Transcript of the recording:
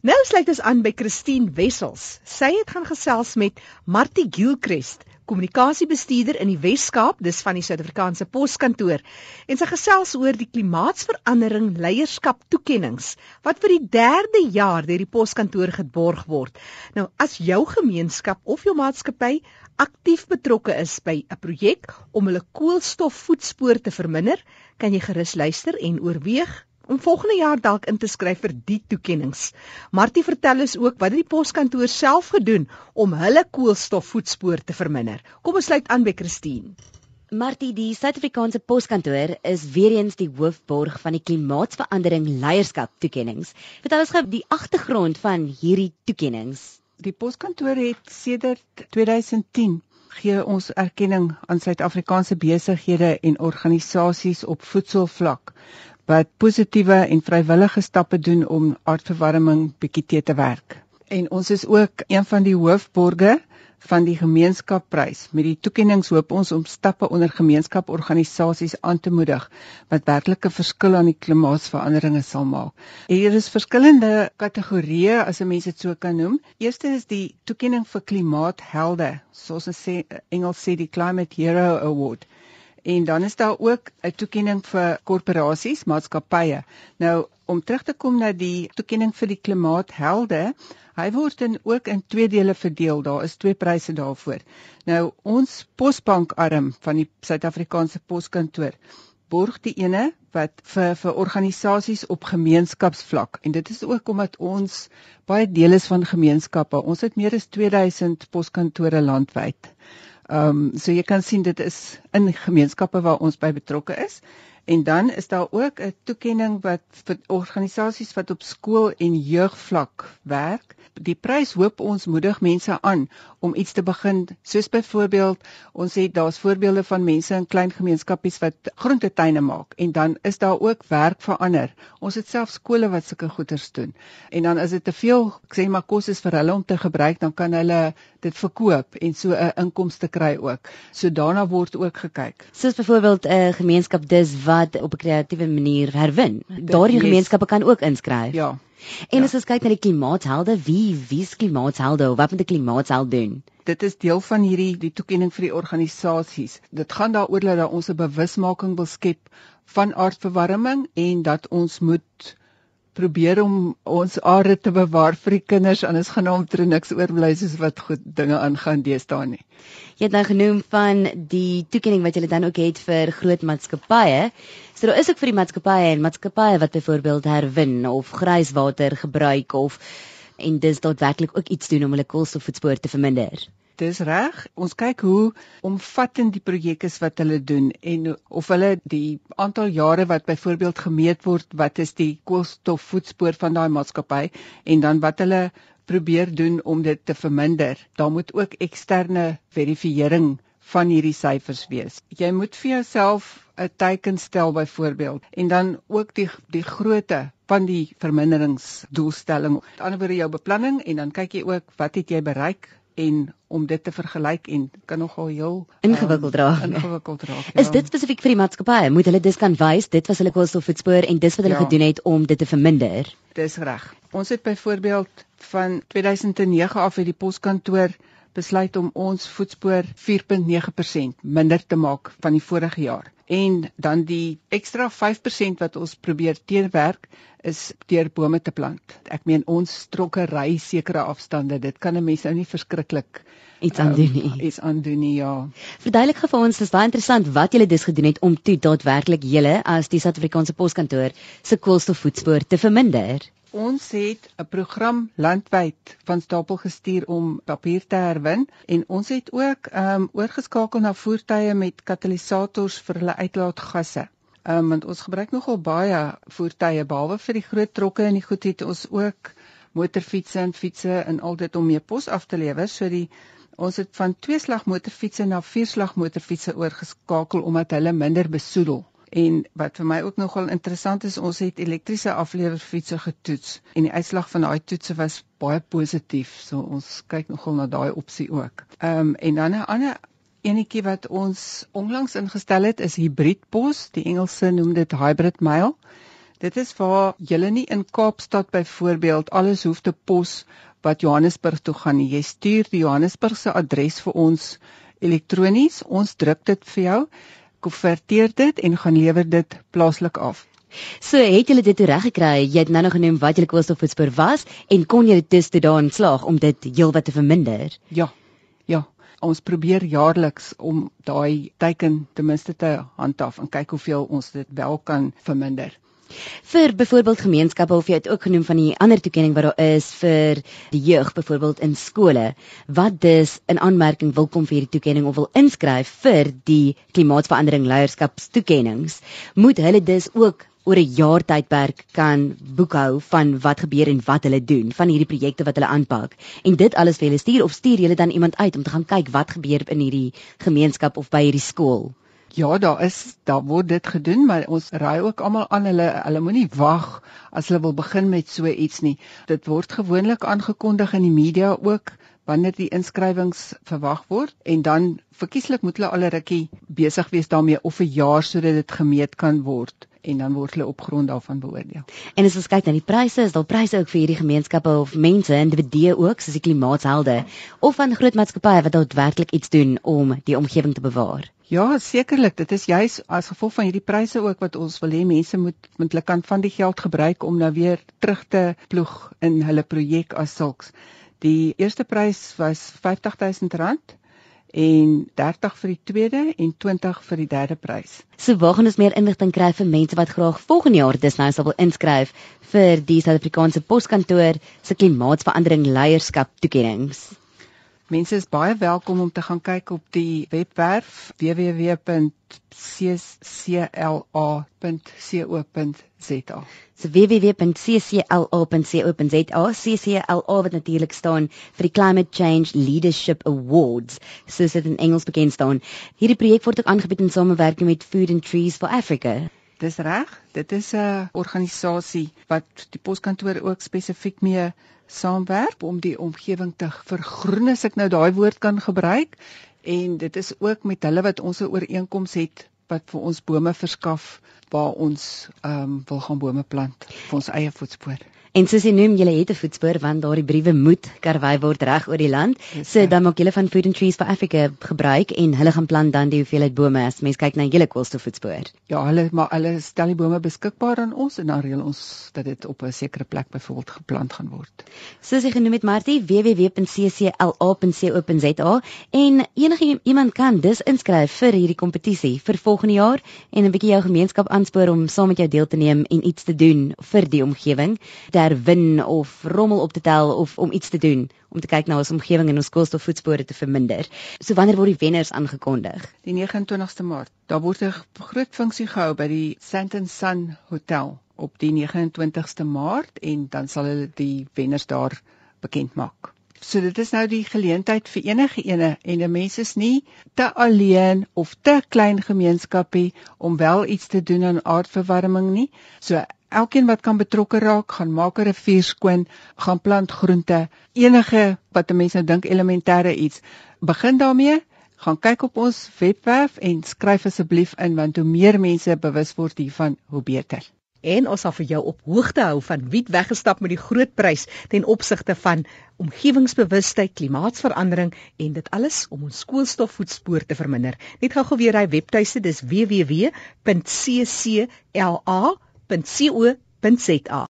Nou sluit ons aan by Christine Wessels. Sy het gaan gesels met Martie Gilchrist, kommunikasiebestuurder in die Wes-Kaap, dis van die Suid-Afrikaanse Poskantoor. En sy gesels oor die klimaatsverandering leierskap toekenninge wat vir die 3de jaar deur die Poskantoor geborg word. Nou, as jou gemeenskap of jou maatskappy aktief betrokke is by 'n projek om hulle koolstofvoetspoor te verminder, kan jy gerus luister en oorweeg om volgende jaar dalk in te skryf vir die toekenninge. Martie vertel ons ook wat die poskantoor self gedoen om hulle koolstofvoetspoor te verminder. Kom ons sluit aan by Christine. Martie, die Suid-Afrikaanse Poskantoor is weer eens die hoofborg van die klimaatsverandering leierskap toekenninge. Vertel ons gou die agtergrond van hierdie toekenninge. Die Poskantoor het sedert 2010 gee ons erkenning aan Suid-Afrikaanse besighede en organisasies op voedselvlak wat positiewe en vrywillige stappe doen om aardverwarming bietjie te te werk. En ons is ook een van die hoofborge van die gemeenskapprys. Met die toekenning hoop ons om stappe onder gemeenskaporganisasies aan te moedig wat werklike verskil aan die klimaatsveranderinge sal maak. Hier is verskillende kategorieë as 'n mens dit so kan noem. Eerste is die toekenning vir klimaathelde, soos ons sê Engels sê die Climate Hero Award. En dan is daar ook 'n toekenning vir korporasies, maatskappye. Nou om terug te kom na die toekenning vir die klimaathelde, hy word in ook in twee dele verdeel. Daar is twee pryse daarvoor. Nou ons posbankarm van die Suid-Afrikaanse Poskantoor borg die ene wat vir vir organisasies op gemeenskapsvlak en dit is ook omdat ons baie deel is van gemeenskappe. Ons het meer as 2000 poskantore landwyd. Ehm um, so jy kan sien dit is in gemeenskappe waar ons by betrokke is. En dan is daar ook 'n toekenning wat vir organisasies wat op skool en jeugvlak werk. Die prys hoop ons moedig mense aan om iets te begin, soos byvoorbeeld ons het daar's voorbeelde van mense in klein gemeenskappies wat groentetuine maak en dan is daar ook werk vir ander. Ons het self skole wat sulke goeders doen. En dan as dit te veel, ek sê maar kos is vir hulle om te gebruik, dan kan hulle dit verkoop en so 'n inkomste kry ook. So daarna word ook gekyk. Soos byvoorbeeld 'n gemeenskap dis wat op 'n kreatiewe manier herwin. Daardie gemeenskappe kan ook inskryf. Ja. En ja. as ons kyk na die klimaathelde, wie wie is klimaathelde of wat moet 'n klimaatheld doen? Dit is deel van hierdie die toekenning vir die organisasies. Dit gaan daaroor dat ons 'n bewusmaking wil skep van aardverwarming en dat ons moet probeer om ons aarde te bewaar vir die kinders anders gaan omtrent niks oorbly soos wat goed dinge aangaan deesdae nie. Jy het nou genoem van die toekenning wat jy dan ook het vir groot maatskappye. So daar is ook vir die maatskappye en maatskappye wat byvoorbeeld herwin of grijswater gebruik of en dis daadwerklik ook iets doen om hulle koolstofvoetspoor te verminder dis reg. Ons kyk hoe omvattend die projek is wat hulle doen en of hulle die aantal jare wat byvoorbeeld gemeet word, wat is die koolstofvoetspoor van daai maatskappy en dan wat hulle probeer doen om dit te verminder. Daar moet ook eksterne verifisering van hierdie syfers wees. Jy moet vir jouself 'n teiken stel byvoorbeeld en dan ook die die grootte van die verminderingsdoelstelling. Aan die ander wyse jou beplanning en dan kyk jy ook wat het jy bereik en om dit te vergelyk en kan nogal heel ingewikkeld ehm, raak. Um, ingewikkeld raak. Ja. Is dit spesifiek vir die maatskappye? Moet hulle dis kan wys dit was hulle koolstofvoetspoor en dis wat hulle ja. gedoen het om dit te verminder? Dis reg. Ons het byvoorbeeld van 2009 af uit die poskantoor besluit om ons voetspoor 4.9% minder te maak van die vorige jaar. En dan die ekstra 5% wat ons probeer teerwerk is deur bome te plant. Ek meen ons trokke ry sekere afstande. Dit kan 'n mens nou nie verskriklik iets aan doen nie. Um, iets aan doen nie, ja. Verduidelik gou vir ons, dis baie interessant wat julle dus gedoen het om toe daadwerklik julle as die Suid-Afrikaanse Poskantoor se koolstofvoetspoor te verminder. Ons het 'n program landwyd van stapel gestuur om papier te herwin en ons het ook ehm um, oorgeskakel na voertuie met katalisators vir hulle uitlaatgasse. Ehm um, want ons gebruik nogal baie voertuie behalwe vir die groot trokke en die goed het ons ook motorfietsse en fietsse en al dit om mee pos af te lewer. So die ons het van twee slag motorfietsse na vier slag motorfietsse oorgeskakel omdat hulle minder besoedel. En wat vir my ook nogal interessant is, ons het elektriese aflewerfietsse getoets en die uitslag van daai toetse was baie positief. So ons kyk nogal na daai opsie ook. Ehm um, en dan 'n ander enetjie wat ons onlangs ingestel het is hybridpos. Die Engelse noem dit hybrid mail. Dit is waar jy nie in Kaapstad byvoorbeeld alles hoef te pos wat Johannesburg toe gaan nie. Jy stuur die Johannesburg se adres vir ons elektronies. Ons druk dit vir jou, konverteer dit en gaan lewer dit plaaslik af. So het julle dit reg gekry. Jy het nou nog genoem wat julle koolstofvoetspoor was en kon julle dus te daan slaag om dit heelwat te verminder. Ja. Ja. Ons probeer jaarliks om daai teiken ten minste te handhaaf en kyk hoeveel ons dit wel kan verminder vir byvoorbeeld gemeenskappe of jy het ook genoem van die ander toekenning wat daar is vir die jeug byvoorbeeld in skole wat dus in aanmerking wil kom vir hierdie toekenning of wil inskryf vir die klimaatsverandering leierskapstoekennings moet hulle dus ook oor 'n jaar tydperk kan boekhou van wat gebeur en wat hulle doen van hierdie projekte wat hulle aanpak. En dit alles vir hulle stuur of stuur julle dan iemand uit om te gaan kyk wat gebeur in hierdie gemeenskap of by hierdie skool Ja, daar is daar word dit gedoen, maar ons raai ook almal aan hulle hulle moenie wag as hulle wil begin met so iets nie. Dit word gewoonlik aangekondig in die media ook wanneer die inskrywings verwag word en dan verkieslik moet hulle al 'n rukkie besig wees daarmee of 'n jaar sodat dit gemeet kan word en dan word hulle op grond daarvan beoordeel. En as ons kyk na die pryse, is daar pryse ook vir hierdie gemeenskappe of mense, individue ook, soos die klimaatshelde of van groot maatskappye wat daadwerklik iets doen om die omgewing te bewaar. Ja, sekerlik. Dit is juis as gevolg van hierdie pryse ook wat ons wil hê mense moet met hulle kan van die geld gebruik om nou weer terug te ploeg in hulle projek as sulks. Die eerste prys was R50000 en 30 vir die tweede en 20 vir die derde prys. So waar gaan ons meer inligting kry vir mense wat graag volgende jaar dis nou sal wil inskryf vir die Suid-Afrikaanse Poskantoor se klimaatsverandering leierskap toekenninge? Mense is baie welkom om te gaan kyk op die webwerf www.ccla.co.za. So www.ccla.co.za, CCLA wat natuurlik staan vir die Climate Change Leadership Awards, soos dit in Engels bekend staan. Hierdie projek word ook aangebied in samewerking met Food and Trees for Africa. Dis reg. Dit is 'n organisasie wat die poskantoor ook spesifiek mee saamwerk om die omgewing te vergroen as ek nou daai woord kan gebruik en dit is ook met hulle wat ons 'n ooreenkoms het wat vir ons bome verskaf waar ons ehm um, wil gaan bome plant vir ons eie voetspoor. En soos jy noem, jy het 'n voetspoor want daardie briewe moet karwei word reg oor die land. So dan maak julle van Food and Trees for Africa gebruik en hulle gaan plant dan die hoeveelheid bome as mens kyk na julle koolstofvoetspoor. Ja, hulle maar hulle stel die bome beskikbaar aan ons en dan reël ons dat dit op 'n sekere plek byvoorbeeld geplant gaan word. Soos jy genoem het Martie, www.ccla.co.za en enige iemand kan dus inskryf vir hierdie kompetisie vir volgende jaar en 'n bietjie jou gemeenskap aanspoor om saam met jou deel te neem en iets te doen vir die omgewing herwin of rommel op te tel of om iets te doen om te kyk na ons omgewing en ons koolstofvoetspore te verminder. So wanneer word die wenners aangekondig? Die 29ste Maart. Daar word 'n groot funksie gehou by die Sandton Sun Hotel op die 29ste Maart en dan sal hulle die wenners daar bekend maak. So dit is nou die geleentheid vir enige ene en 'n mens is nie te alleen of te klein gemeenskapie om wel iets te doen aan aardverwarming nie. So elkeen wat kan betrokke raak, gaan maak 'n rivier skoon, gaan plant groente, enige wat 'n mens nou dink elementêre iets. Begin daarmee, gaan kyk op ons webwerf en skryf asseblief in want hoe meer mense bewus word hiervan, hoe beter. En ons sal vir jou op hoogte hou van wie weggestap met die groot prys ten opsigte van omgewingsbewustheid, klimaatsverandering en dit alles om ons koolstofvoetspoor te verminder. Net gou-gou weer hy webtuiste, dis www.ccla www.co.za